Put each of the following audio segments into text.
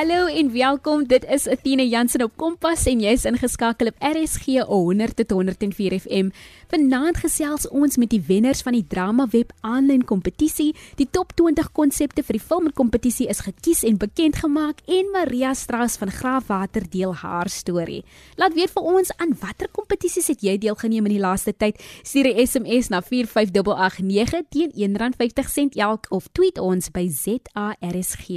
Hallo en welkom. Dit is Athena Jansen op Kompas en jy's ingeskakel op RSG 100 tot 104 FM. Vanaand gesels ons met die wenners van die Drama Web aanlyn kompetisie. Die top 20 konsepte vir die filmkompetisie is gekies en bekend gemaak en Maria Strauss van Graafwater deel haar storie. Laat weet vir ons aan watter kompetisies het jy deelgeneem in die laaste tyd? Stuur 'n SMS na 45889 teen R1.50 elk of tweet ons by ZARSG.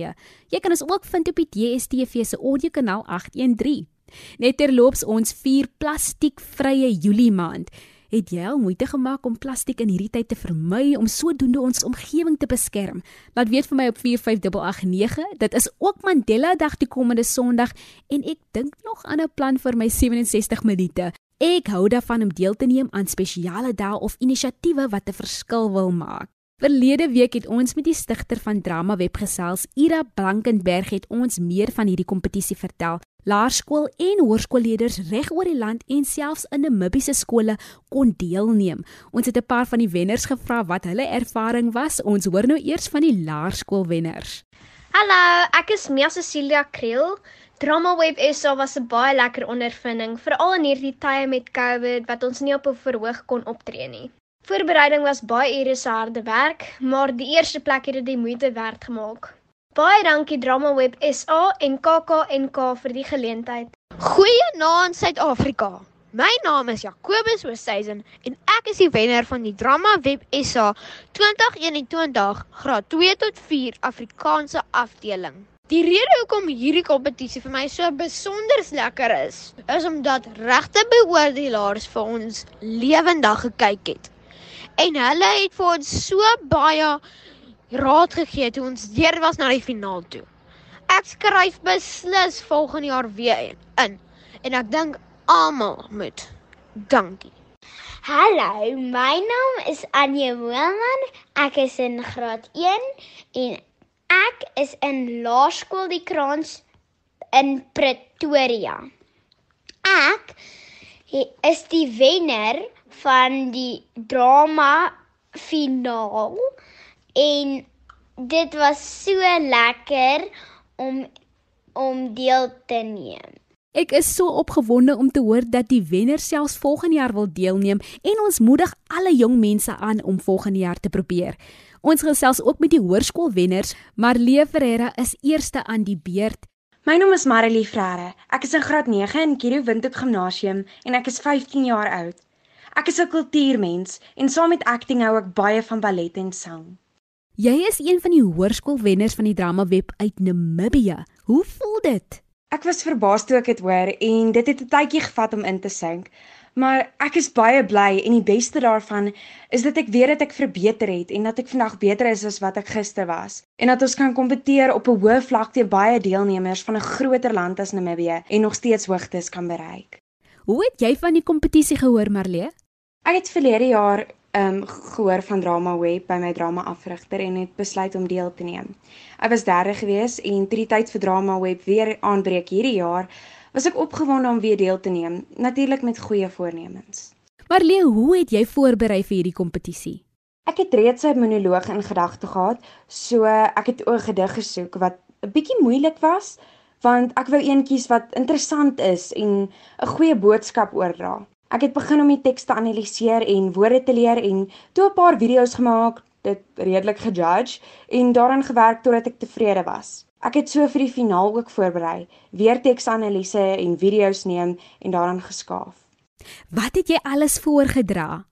Jy kan ons ook vind op die DSTV se audiokanaal 813. Net terloops ons 4 plastiekvrye Julie maand. Het jy al moeite gemaak om plastiek in hierdie tyd te vermy om sodoende ons omgewing te beskerm? Laat weet vir my op 45889. Dit is ook Mandela Dag die komende Sondag en ek dink nog aan 'n plan vir my 67 minute. Ek hou daarvan om deel te neem aan spesiale dae of inisiatiewe wat 'n verskil wil maak. Verlede week het ons met die stigter van Drama Web gesels, Ira Blankenberg het ons meer van hierdie kompetisie vertel. Laerskool en hoërskoolleerders reg oor die land en selfs in Namibiese skole kon deelneem. Ons het 'n paar van die wenners gevra wat hulle ervaring was. Ons hoor nou eers van die laerskoolwenners. Hallo, ek is Mia Cecilia Kriel. Drama Web SA was 'n baie lekker ondervinding, veral in hierdie tye met COVID wat ons nie op 'n verhoog kon optree nie. Voorbereiding was baie ure se harde werk, maar die eerste plek het dit die moeite werd gemaak. Baie dankie Drama Web SA en KAKNK vir die geleentheid. Goeienaand Suid-Afrika. My naam is Jacobus Oosthuizen en ek is die wenner van die Drama Web SA 2021 Graad 2 tot 4 Afrikaanse afdeling. Die rede hoekom hierdie kompetisie vir my so besonder lekker is, is omdat regte beoordelaars vir ons lewendig gekyk het en hulle het vir ons so baie raad gegee toe ons deur was na die finaal toe. Ek skryf beslis volgende jaar weer in en ek dink almal moet. Dankie. Hallo, my naam is Anje Moelman. Ek is in graad 1 en ek is in Laerskool die Kraans in Pretoria. Ek is die wenner van die drama finaal en dit was so lekker om om deel te neem. Ek is so opgewonde om te hoor dat die wenner selfs volgende jaar wil deelneem en ons moedig alle jong mense aan om volgende jaar te probeer. Ons gesels ook met die hoërskoolwenners, Marlee Ferreira is eerste aan die beurt. My naam is Marilee Frere. Ek is in graad 9 in Kiro Windhoek Gimnasium en ek is 15 jaar oud. Ek is 'n kultuurmens en saam met akting hou ek baie van ballet en sang. Jy is een van die hoërskoolwenners van die Drama Web uit Namibië. Hoe voel dit? Ek was verbaas toe ek dit hoor en dit het 'n tydjie gevat om in te sink. Maar ek is baie bly en die beste daarvan is dat ek weet dat ek verbeter het en dat ek vandag beter is as wat ek gister was en dat ons kan kompeteer op 'n hoë vlak teen baie deelnemers van 'n groter land as Namibië en nog steeds hoogtes kan bereik. Hoe het jy van die kompetisie gehoor, Marlee? Ek het verlede jaar um, gehoor van Drama Web by my drama afrigter en het besluit om deel te neem. Ek was derde gewees en toe die tyd vir Drama Web weer aanbreek hierdie jaar, was ek opgewonde om weer deel te neem, natuurlik met goeie voornemens. Marlee, hoe het jy voorberei vir hierdie kompetisie? Ek het reeds 'n monoloog in gedagte gehad, so ek het 'n gedig gesoek wat 'n bietjie moeilik was, want ek wou eentjies wat interessant is en 'n goeie boodskap oordra. Ek het begin om die teks te analiseer en woorde te leer en toe 'n paar video's gemaak, dit redelik gejudge en daaraan gewerk totdat ek tevrede was. Ek het so vir die finaal ook voorberei, weer teksanalise en video's neem en daaraan geskaaf. Wat het jy alles voorgedra?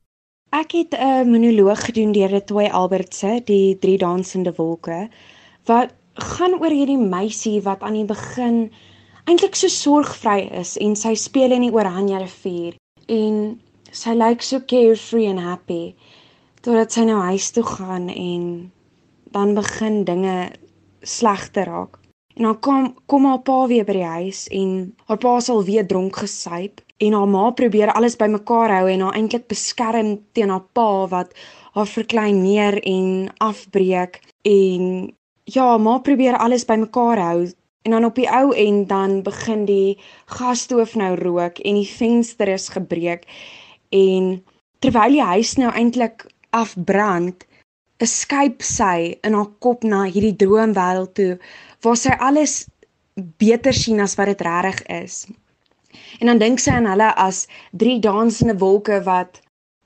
Ek het 'n monoloog gedoen deur Toy Albertse, die drie dansende wolke, wat gaan oor hierdie meisie wat aan die begin eintlik so sorgvry is en sy speel in die Oranje rivier en sy lyk so carefree en happy totdat sy nou huis toe gaan en dan begin dinge sleg te raak. En dan kom kom haar pa weer by die huis en haar pa sal weer dronk gesuip en haar ma probeer alles bymekaar hou en haar eintlik beskerm teen haar pa wat haar verkleineer en afbreek en ja, ma probeer alles bymekaar hou En dan op die ou end dan begin die gasstoof nou rook en die venster is gebreek en terwyl die huis nou eintlik afbrand, escape sy in haar kop na hierdie droomwêreld toe waar sy alles beter sien as wat dit regtig is. En dan dink sy aan hulle as drie dansende wolke wat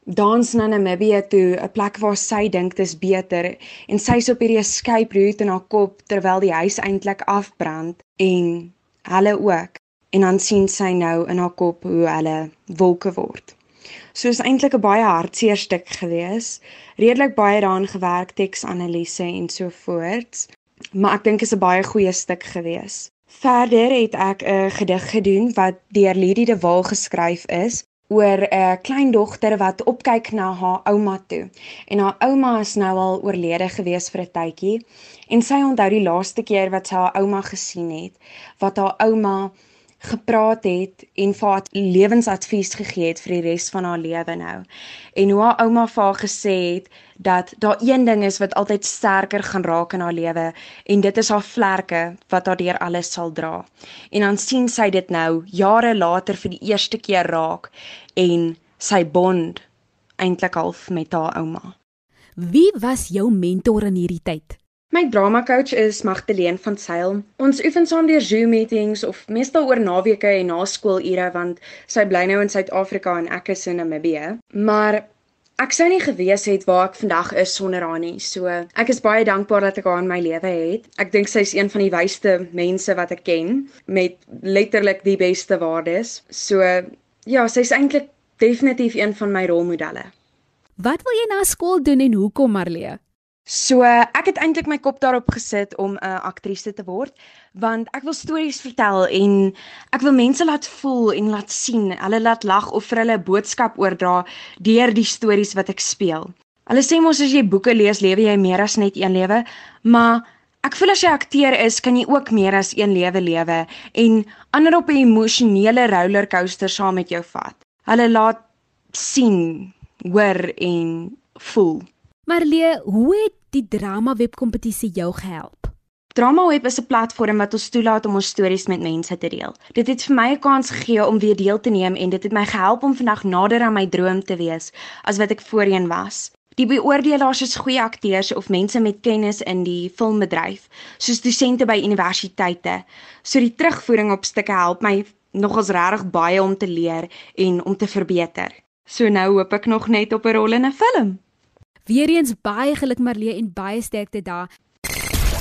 dans na Namibië toe, 'n plek waar sy dink dit is beter en sy's op hierdie escape route in haar kop terwyl die huis eintlik afbrand en hulle ook. En dan sien sy nou in haar kop hoe hulle wolke word. So is eintlik 'n baie hartseer stuk gewees. Redelik baie daaraan gewerk, teksanalise en so voorts. Maar ek dink is 'n baie goeie stuk gewees. Verder het ek 'n gedig gedoen wat deur Lidie de Waal geskryf is oor 'n kleindogter wat opkyk na haar ouma toe. En haar ouma is nou al oorlede gewees vir 'n tydjie en sy onthou die laaste keer wat sy haar ouma gesien het, wat haar ouma gepraat het en vir haar lewensadvies gegee het vir die res van haar lewe nou. En hoe haar ouma vir haar gesê het dat daar een ding is wat altyd sterker gaan raak in haar lewe en dit is haar vlerke wat haar deur alles sal dra. En dan sien sy dit nou jare later vir die eerste keer raak en sy bond eintlik half met haar ouma. Wie was jou mentor in hierdie tyd? My drama coach is Magdalene van Sail. Ons oefen saam deur Zoom meetings of meestal oor naweke en na skoolure want sy bly nou in Suid-Afrika en ek is in Namibië. Maar ek sou nie gewees het waar ek vandag is sonder haar nie. So ek is baie dankbaar dat ek haar in my lewe het. Ek dink sy is een van die wysste mense wat ek ken met letterlik die beste waardes. So ja, sy's eintlik definitief een van my rolmodelle. Wat wil jy na skool doen en hoekom Marlee? So ek het eintlik my kop daarop gesit om 'n uh, aktrise te word want ek wil stories vertel en ek wil mense laat voel en laat sien, hulle laat lag of vir hulle 'n boodskap oordra deur die stories wat ek speel. Hulle sê mos as jy boeke lees, lewe jy meer as net een lewe, maar ek voel as jy akteur is, kan jy ook meer as een lewe lewe en ander op 'n emosionele rollercoaster saam met jou vat. Hulle laat sien, hoor en voel. Marlee, hoe het die drama webkompetisie jou gehelp? Drama Web is 'n platform wat ons toelaat om ons stories met mense te deel. Dit het vir my 'n kans gegee om weer deel te neem en dit het my gehelp om vandag nader aan my droom te wees as wat ek voorheen was. Die beoordelaars is goeie akteurs of mense met kennis in die filmbedryf, soos dosente by universiteite. So die terugvoering op stukke help my nogals regtig baie om te leer en om te verbeter. So nou hoop ek nog net op 'n rol in 'n film. Weereens baie geluk Marlee en baie sterkte daar.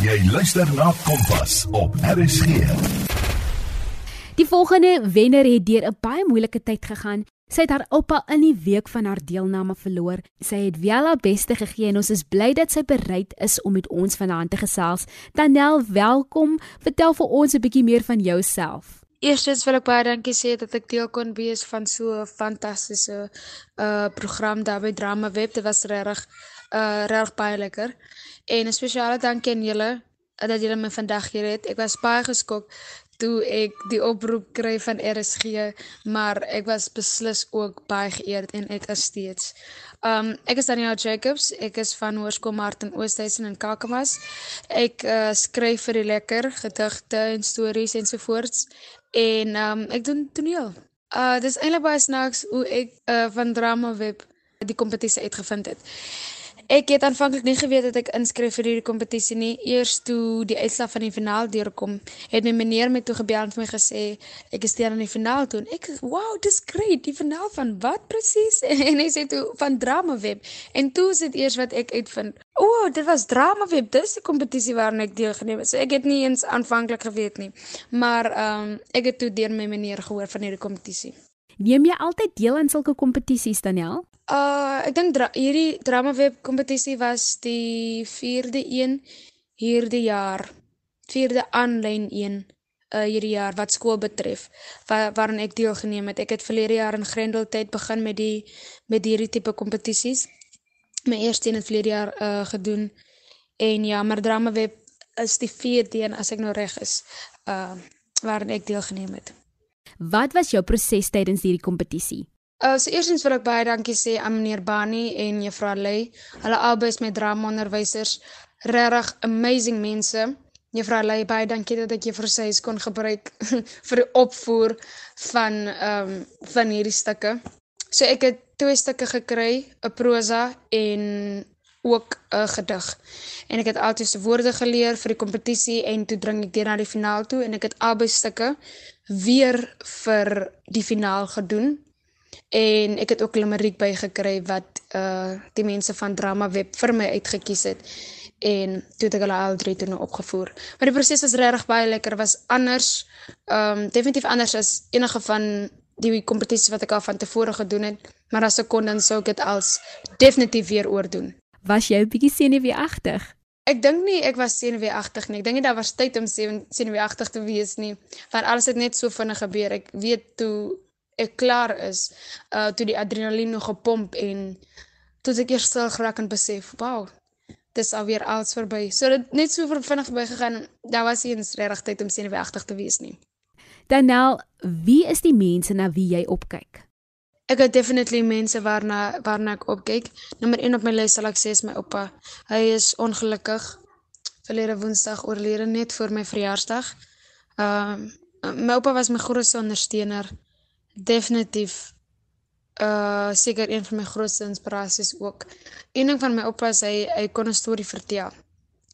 Jy luister na Kompas op RSG. Die volgende wenner het deur 'n baie moeilike tyd gegaan. Sy het haar oupa in die week van haar deelname verloor. Sy het wel haar beste gegee en ons is bly dat sy bereid is om met ons vanaand te gesels. Danel, welkom. Vertel vir ons 'n bietjie meer van jouself. Eerstens wil ek baie dankie sê dat ek deel kon wees van so 'n fantastiese uh program daar by Drama Web. Dit was regtig uh regtig baie lekker. En 'n spesiale dankie aan julle uh, dat julle my vandag hier het. Ek was baie geskok toe ek die oproep kry van RSG, maar ek was beslis ook baie geëerd en ek is steeds. Um ek is Daniel Jacobs. Ek is van Hoërskool Martin Oosthuizen in Kakamas. Ek uh, skryf vir die lekker gedigte en stories ensovoorts en um ek doen toneel. Uh dis eintlik baie snaaks hoe ek uh van drama web die kompetisie uitgevind het. Ek het aanvanklik nie geweet dat ek inskryf vir hierdie kompetisie nie. Eers toe die uitslag van die finaal deurkom, het my meneer my toe gebel en vir my gesê ek is teen aan die finaal toe. En ek "Wow, dis great. Die finaal van wat presies?" En hy sê toe van Drama Web. En toe is dit eers wat ek uitvind. O, oh, dit was Drama Web. Dis die kompetisie waaraan ek deelgeneem het. So ek het nie eens aanvanklik geweet nie. Maar ehm um, ek het toe deur my meneer gehoor van hierdie kompetisie. Neem jy altyd deel aan sulke kompetisies, Daniel? Uh ek dink dra hierdie drama web kompetisie was die 4de een hierdie jaar. 4de aanlyn een uh hierdie jaar wat skool betref waar, waarin ek deelgeneem het. Ek het verlede jaar in Grendeltyd begin met die met hierdie tipe kompetisies. My eerste een het verlede jaar uh gedoen en ja, maar drama web is die 4de een as ek nou reg is uh waarin ek deelgeneem het. Wat was jou proses tydens hierdie kompetisie? Uh, so eerstens wil ek baie dankie sê aan meneer Bani en juffrou Ley. Hulle albei is my drama onderwysers, regtig amazing mense. Juffrou Ley, baie dankie dat ek juffrou se kon gebruik vir die opvoer van ehm um, van hierdie stukke. So ek het twee stukke gekry, 'n prosa en ook 'n gedig. En ek het altyd se woorde geleer vir die kompetisie en toe dring ek deur na die finaal toe en ek het albei stukke weer vir die finaal gedoen. En ek het ook limeriek bygekry wat uh die mense van Drama Web vir my uitgekies het en toe het ek hulle al drie toe nou opgevoer. Maar die proses was regtig baie lekker, was anders. Ehm um, definitief anders as enige van die kompetisies wat ek al van tevore gedoen het, maar as ek kon dan sou ek dit als definitief weer oordoen. Was jy 'n bietjie senuweeagtig? Ek dink nie ek was senuweeagtig nie. Ek dink nie daar was tyd om senuweeagtig te wees nie, want alles het net so vinnig gebeur. Ek weet toe ek klaar is, uh toe die adrenalien nog gepomp en toe ek eers stil geraak en besef, wow, dis alweer alles verby. So dit net so vinnig verby gegaan. Daar was eens regtig tyd om senuweeagtig te wees nie. Danel, wie is die mense na wie jy opkyk? Ek het definitely mense waarna waarna ek opkyk. Nommer 1 op my lys sal ek sê is my oupa. Hy is ongelukkig verlede Woensdag oorlede net voor my verjaarsdag. Ehm uh, my oupa was my grootste ondersteuner. Definitief uh seker een van my grootste inspirasies ook. Een ding van my oupa is hy hy kon 'n storie vertel.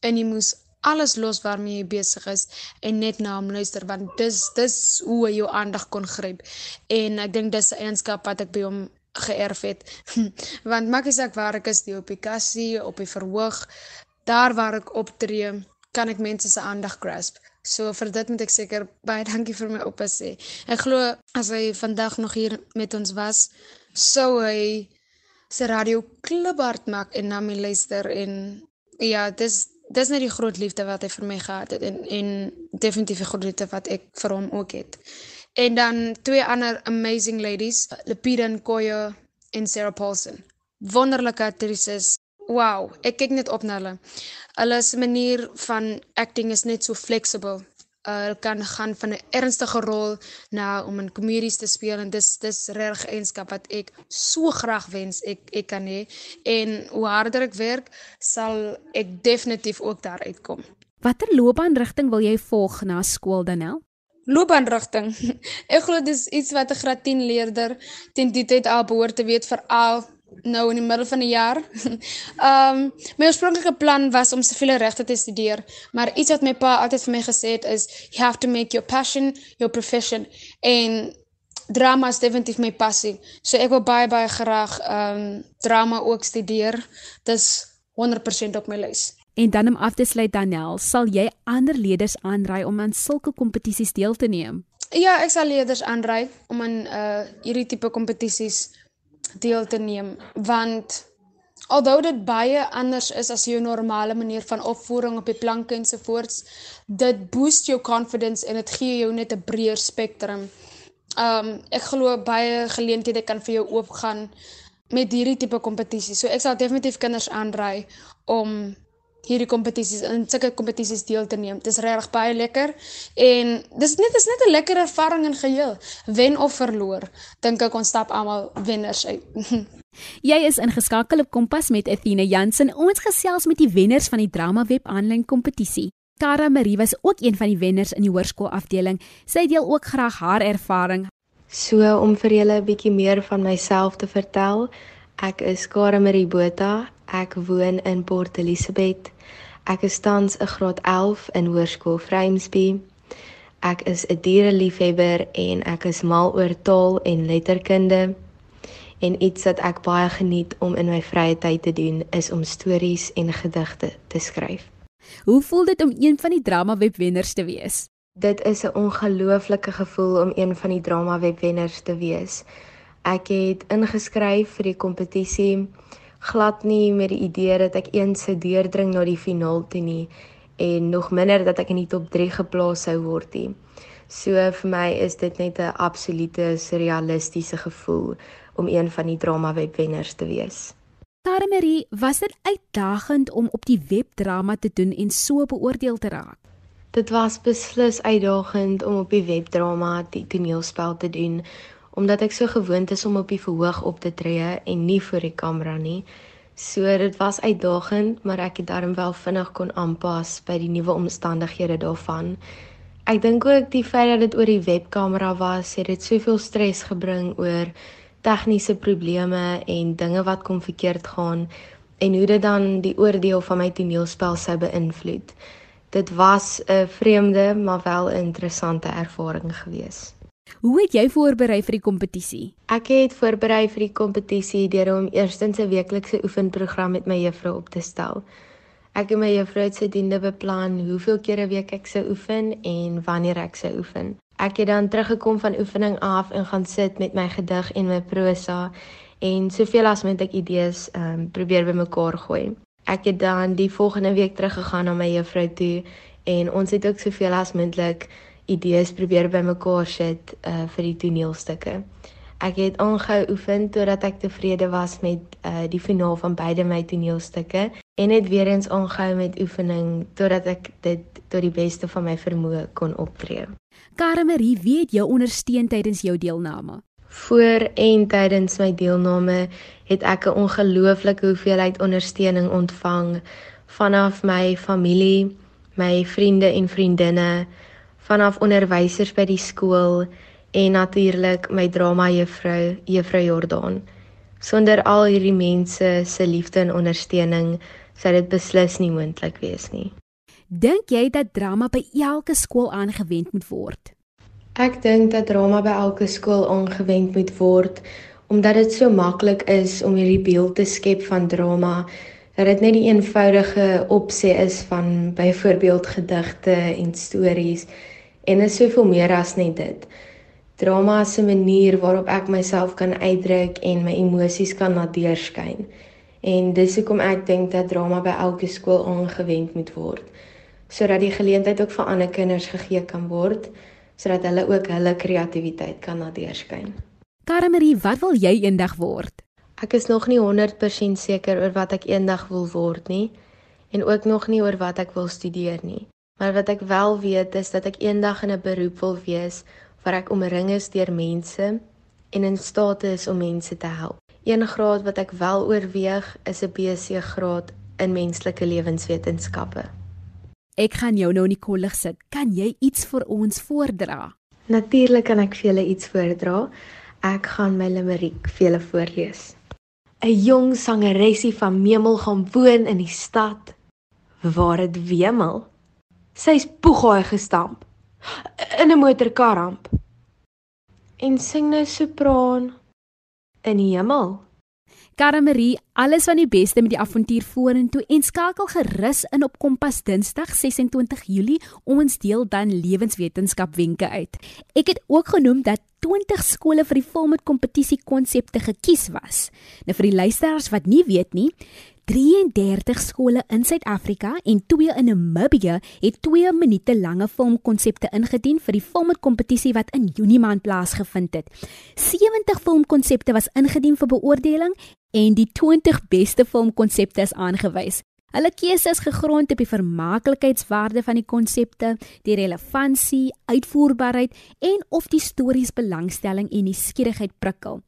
En jy moes alles los waarmee jy besig is en net na hom luister want dis dis hoe hy jou aandag kon gryp. En ek dink dis 'n eienskap wat ek by hom geërf het. want maak nie saak waar ek is, die op die kassie, op die verhoog, daar waar ek optree, kan ek mense se aandag grasp. So vir dit moet ek seker baie dankie vir my oupa sê. Ek glo as hy vandag nog hier met ons was, sou hy sy radio kliphard maak en na my luister en ja, dis dis net die groot liefde wat hy vir my gehad het en en definitief die groot liefde wat ek vir hom ook het. En dan twee ander amazing ladies, Lepida Nkoyo en Sarah Paulson. Wonderlike aktrises. Wow, ek kyk net op na hulle. Hulle se manier van acting is net so flexible uh, kan gaan van 'n ernstige rol na om in komedies te speel en dis dis reg eenskap wat ek so graag wens ek ek kan hê en hoe harder ek werk sal ek definitief ook daar uitkom. Watter loopbaanrigting wil jy volg na skool Danel? Loopbaanrigting. Ek glo dis iets wat 'n graad 10 leerder teen die tyd al behoort te weet vir al nou in die middel van die jaar. Ehm um, my oorspronklike plan was om siviele regte te studeer, maar iets wat my pa altyd vir my gesê het is you have to make your passion your profession en drama is definitief my passie. So ek wil baie baie graag ehm um, drama ook studeer. Dis 100% op my lys. En dan om af te sluit Danel, sal jy ander leerders aanraai om aan sulke kompetisies deel te neem? Ja, ek sal leerders aanraai om aan uh hierdie tipe kompetisies deel te neem want alhoewel dit baie anders is as jou normale manier van opvoering op die planke ensovoorts dit boost jou confidence en dit gee jou net 'n breër spektrum. Um ek glo baie geleenthede kan vir jou oopgaan met hierdie tipe kompetisie. So ek sal definitief kinders aanraai om hierdie kompetisies in sulke kompetisies deel te neem. Dit is regtig baie lekker en dis net is net 'n lekker ervaring in geheel. Wen of verloor, dink ek ons stap almal wenners uit. Jy is ingeskakel op Kompas met Athena Jansen. Ons gesels met die wenners van die Drama Web aanlyn kompetisie. Kara Marie was ook een van die wenners in die hoërskool afdeling. Sy deel ook graag haar ervaring. So om vir julle 'n bietjie meer van myself te vertel, ek is Kara Marie Botha. Ek woon in Port Elizabeth. Ek is tans 'n graad 11 in Hoërskool Vryheidsby. Ek is 'n diereliefhebber en ek is mal oor taal en letterkunde. En iets wat ek baie geniet om in my vrye tyd te doen is om stories en gedigte te skryf. Hoe voel dit om een van die drama webwenners te wees? Dit is 'n ongelooflike gevoel om een van die drama webwenners te wees. Ek het ingeskryf vir die kompetisie glad nie met die idee dat ek eens sou deurdring na die finaal toe nie en nog minder dat ek in die top 3 geplaas sou word nie. So vir my is dit net 'n absolute surrealistiese gevoel om een van die drama webwenners te wees. Tarmerie, was dit uitdagend om op die webdrama te doen en so beoordeel te raak? Dit was beslis uitdagend om op die webdrama die toneelspel te doen omdat ek so gewoond is om op die verhoog op te tree en nie voor die kamera nie. So dit was uitdagend, maar ek het darm wel vinnig kon aanpas by die nuwe omstandighede daarvan. Ek dink ook die feit dat dit oor die webkamera was, het dit soveel stres gebring oor tegniese probleme en dinge wat kon verkeerd gaan en hoe dit dan die oordeel van my toneelspel sou beïnvloed. Dit was 'n vreemde maar wel 'n interessante ervaring gewees. Hoe het jy voorberei vir die kompetisie? Ek het voorberei vir die kompetisie deur om eerstens 'n weeklikse oefenprogram met my juffrou op te stel. Ek en my juffrou het sodoende beplan hoeveel kere 'n week ek sou oefen en wanneer ek sou oefen. Ek het dan teruggekom van oefening af en gaan sit met my gedig en my prosa en soveel as moontlik idees um, probeer bymekaar gooi. Ek het dan die volgende week teruggegaan na my juffrou toe en ons het ook soveel as moontlik idees probeer bymekaar sit uh vir die toneelstukke. Ek het aangehou oefen totdat ek tevrede was met uh die finaal van beide my toneelstukke en het weer eens aangehou met oefening totdat ek dit tot die beste van my vermoë kon optree. Karamarie, wie het jou ondersteun tydens jou deelname? Voor en tydens my deelname het ek 'n ongelooflike hoeveelheid ondersteuning ontvang vanaf my familie, my vriende en vriendinne, vanaf onderwysers by die skool en natuurlik my drama juffrou, juffrou Jordaan. Sonder al hierdie mense se liefde en ondersteuning sou dit beslis nie moontlik wees nie. Dink jy dat drama by elke skool aangewend moet word? Ek dink dat drama by elke skool aangewend moet word omdat dit so maklik is om hierdie beeld te skep van drama dat dit net die eenvoudige opsie is van byvoorbeeld gedigte en stories en is soveel meer as net dit. Drama is 'n manier waarop ek myself kan uitdruk en my emosies kan laat deurskyn. En dis hoekom ek dink dat drama by elke skool aangewend moet word sodat die geleentheid ook vir ander kinders gegee kan word sodat hulle ook hulle kreatiwiteit kan laat deurskyn. Karamarie, wat wil jy eendag word? Ek is nog nie 100% seker oor wat ek eendag wil word nie en ook nog nie oor wat ek wil studeer nie. Maar wat ek wel weet is dat ek eendag in 'n beroep wil wees waar ek omring is deur mense en in staat is om mense te help. Een graad wat ek wel oorweeg is 'n BC graad in menslike lewenswetenskappe. Ek gaan jou nou in die kollig sit. Kan jy iets vir ons voordra? Natuurlik kan ek vir julle iets voordra. Ek gaan my limeriek vir julle voorlees. 'n Jong sangeresie van Memel gaan woon in die stad waar dit wemel Sy's poegaai gestamp in 'n motorkarramp. En sing nou sopraan in die hemel. Karamarie, alles van die beste met die avontuur vorentoe en skakel gerus in op Kompas Dinsdag 26 Julie. Ons deel dan lewenswetenskap wenke uit. Ek het ook genoem dat 20 skole vir die volmid kompetisie konsepte gekies was. Nou vir die luisteraars wat nie weet nie, 33 skole in Suid-Afrika en 2 in Namibië het 2 minute lange filmkonsepte ingedien vir die filmkompetisie wat in Junie maand plaasgevind het. 70 filmkonsepte was ingedien vir beoordeling en die 20 beste filmkonsepte is aangewys. Hulle keuse is gegrond op die vermaaklikheidswaarde van die konsepte, die relevantie, uitvoerbaarheid en of die stories belangstelling en nuuskierigheid prikkel.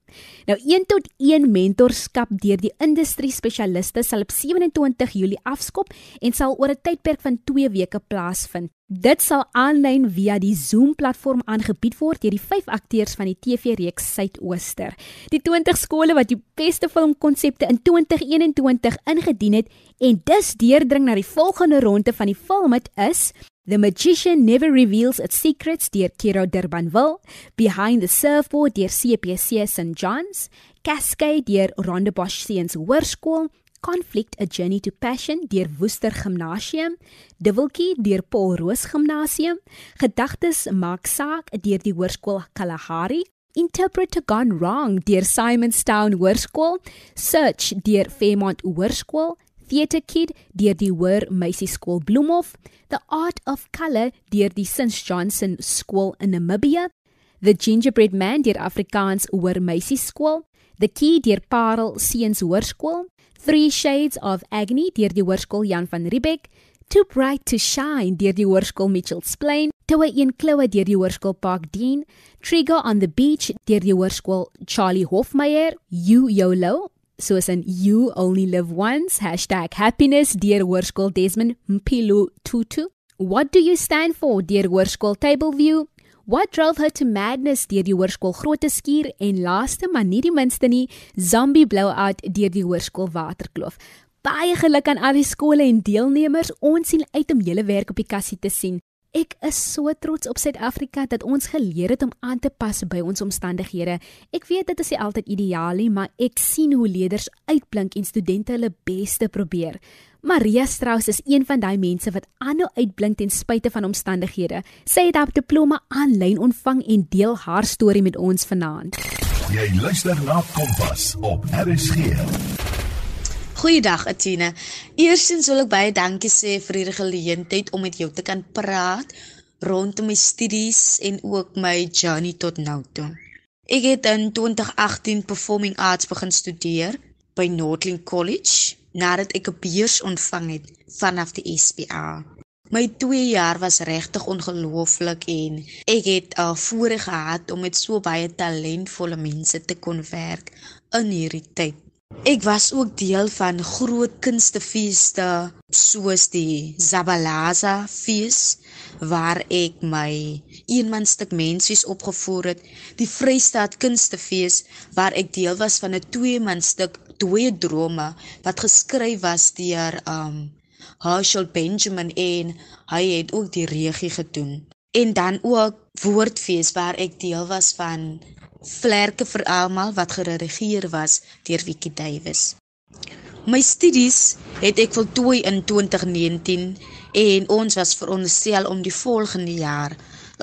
Nou 1 tot 1 mentorskap deur die industrie spesialiste sal op 27 Julie afskop en sal oor 'n tydperk van 2 weke plaasvind. Dit sal aanlyn via die Zoom platform aangebied word deur die 5 akteurs van die TV-reeks Suidooster. Die 20 skole wat die beste filmkonsepte in 2021 ingedien het en dus deurdring na die volgende ronde van die film het is The Magician Never Reveals Its Secrets deur Kiro Durbanville, Behind the Surfboard deur CPC St John's, Cascade deur Rondebosch Seuns Hoërskool, Conflict A Journey to Passion deur Woester Gimnasium, Dubbeltjie deur Paul Roos Gimnasium, Gedagtes maak saak deur die Hoërskool Kalahari, Interpret Gone Wrong deur Simonstown Hoërskool, Search deur Fairmont Hoërskool, Theatre Kid deur die Hoër Meisieskool Bloemhof, The Art of Colour deur die St Johnson Skool in Namibia, The Gingerbread Man deur Afrikaans Hoër Meisieskool, The Key deur Parel Seuns Hoërskool, Three Shades of Agony deur die hoërskool Jan van Riebeeck, Too Bright to Shine deur die hoërskool Mitchells Plain, Towe een kloue deur die hoërskool Park Dean, Trigger on the Beach deur die hoërskool Charlie Hofmeyer, You YOLO soos in You Only Live Once Hashtag #happiness deur hoërskool Desmond Mpilu Tutu. What do you stand for deur hoërskool Tableview? What drove her to madness deur die hoërskool Grote Skuur en laaste maar nie die minste nie Zombie Blowout deur die hoërskool Waterkloof. Baie geluk aan al die skole en deelnemers. Ons sien uit om julle werk op die kassie te sien. Ek is so trots op Suid-Afrika dat ons geleer het om aan te pas by ons omstandighede. Ek weet dit is nie altyd ideaal nie, maar ek sien hoe leerders uitblink en studente hulle beste probeer. Maria Strauss is een van daai mense wat aanhou uitblink ten spyte van omstandighede. Sy het haar diploma aanlyn ontvang en deel haar storie met ons vanaand. Jy luister na Kompas op RSG. Goeiedag Atina. Eerstens wil ek baie dankie sê vir hierdie geleentheid om met jou te kan praat rondom my studies en ook my journey tot nou toe. Ek het in 2018 Performing Arts begin studeer by Northland College nadat ek 'n beurs ontvang het vanaf die SPA. My 2 jaar was regtig ongelooflik en ek het 'n voorreg gehad om met so baie talentvolle mense te kon werk in hierdie tyd. Ek was ook deel van groot kunstefeeste soos die Zabalaza fees waar ek my eenmanstuk menswees opgevoer het, die Vrystaat kunstefees waar ek deel was van 'n tweemanstuk Twee drome wat geskryf was deur um Herschel Benjamin en hy het ook die regie gedoen. En dan ook woordfees waar ek deel was van Vlerke vir almal wat geredigeer was deur Wiki Davies. My studies het ek voltooi in 2019 en ons was veronderstel om die volgende jaar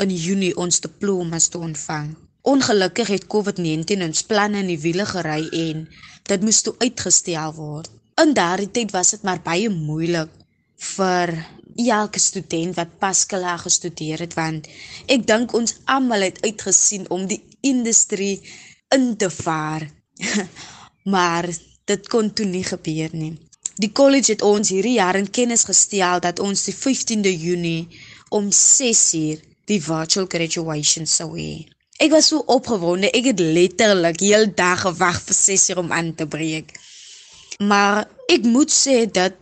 in Junie ons diplomas te ontvang. Ongelukkig het COVID-19 ons planne in die wiele gery en dit moes toe uitgestel word. In daardie tyd was dit maar baie moeilik vir elke student wat pas klaar gestudeer het want ek dink ons almal het uitgesien om die industrie in te vaar. maar dit kon toe nie gebeur nie. Die college het ons hierdie jaar in kennis gestel dat ons die 15de Junie om 6uur die virtual graduation sou hê. Ek was so opgewonde, ek het letterlik heel dag gewag vir 6uur om aan te breek. Maar ek moet sê dat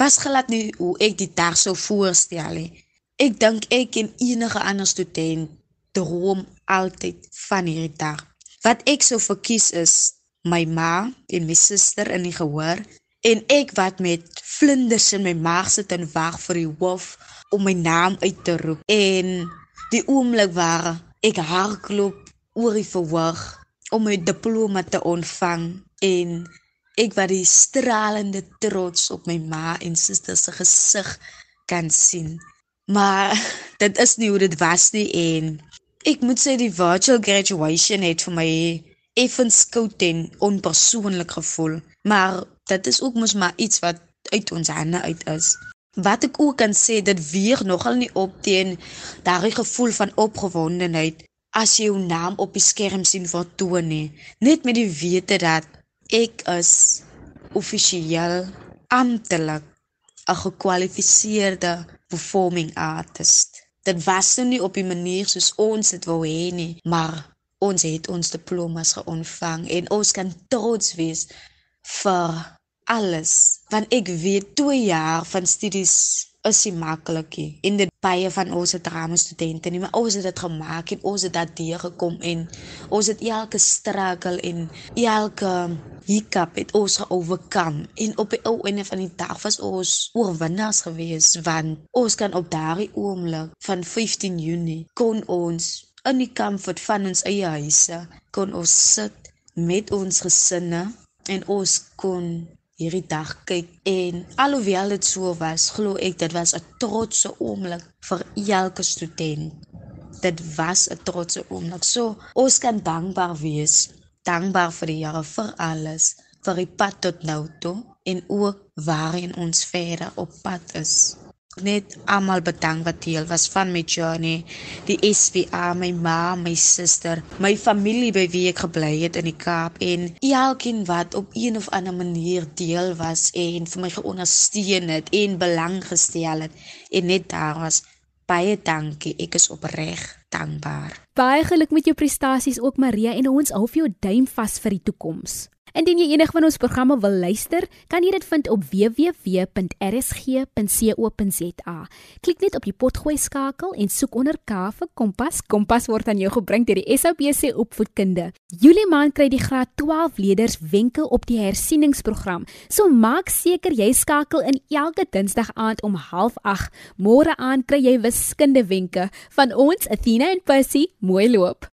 was glad nie hoe ek die dag sou voorstel nie. Ek dink ek en enige ander student droom altyd van hierdie dag. Wat ek sou verkies is my ma en my suster in die gehoor en ek wat met vlinders in my maag sit en wag vir die hoof om my naam uit te roep en die oomblik waar ek hardloop oor die verhoog om my diploma te ontvang en ek wat die stralende trots op my ma en suster se gesig kan sien. Maar dit is nie hoe dit was nie en ek moet sê die virtual graduation het vir my effens koud en onpersoonlik gevoel, maar dit is ook mos maar iets wat uit ons hande uit is. Wat ek ook kan sê, dit weeg nogal nie op teen daardie gevoel van opgewondenheid as jy jou naam op die skerm sien vertoon nie, net met die wete dat ek is offisieel amptelik 'n gekwalifiseerde performing artist. Dit was nou nie op die manier soos ons dit wou hê nie, maar ons het ons diplomas geontvang en ons kan trots wees vir alles want ek weet 2 jaar van studies is nie maklik nie. En dit baie van ons drama studente nie, maar ons het dit gemaak en ons het daardeur gekom en ons het elke struggle en elke hiccup het ons geoorkom. En op die ou einde van die dag was ons oorwinnaars gewees want ons kan op daardie oomblik van 15 Junie kon ons in die comfort van ons eie huise kon ons sit met ons gesinne en ons kon hierdie dag kyk en alhoewel dit so was, glo ek dit was 'n trotse oomblik vir elke student. Dit was 'n trotse oomblik. So ons kan dankbaar wees, dankbaar vir die Here vir alles, vir die pad tot nou toe en ook waarin ons verder op pad is net almal bedank wat deel was van my journey. Die SPA my ma my suster my familie by wie ek gebly het in die Kaap en elkeen wat op een of ander manier deel was en vir my geondersteun het en belang gestel het en net daar was. Baie dankie. Ek is opreg dankbaar. Baie geluk met jou prestasies ook Maria en ons hou vir jou duim vas vir die toekoms Indien jy enig van ons programme wil luister, kan jy dit vind op www.rsg.co.za. Klik net op die potgooi skakel en soek onder K vir Kompas. Kompas word aan jou gebring deur die SABC Opvoedkunde. Julie maand kry die graad 12 leerders wenke op die hersieningsprogram. So maak seker jy skakel in elke Dinsdag aand om 08:30. Môre aan kry jy wiskunde wenke van ons Athena en Percy. Mooi loop.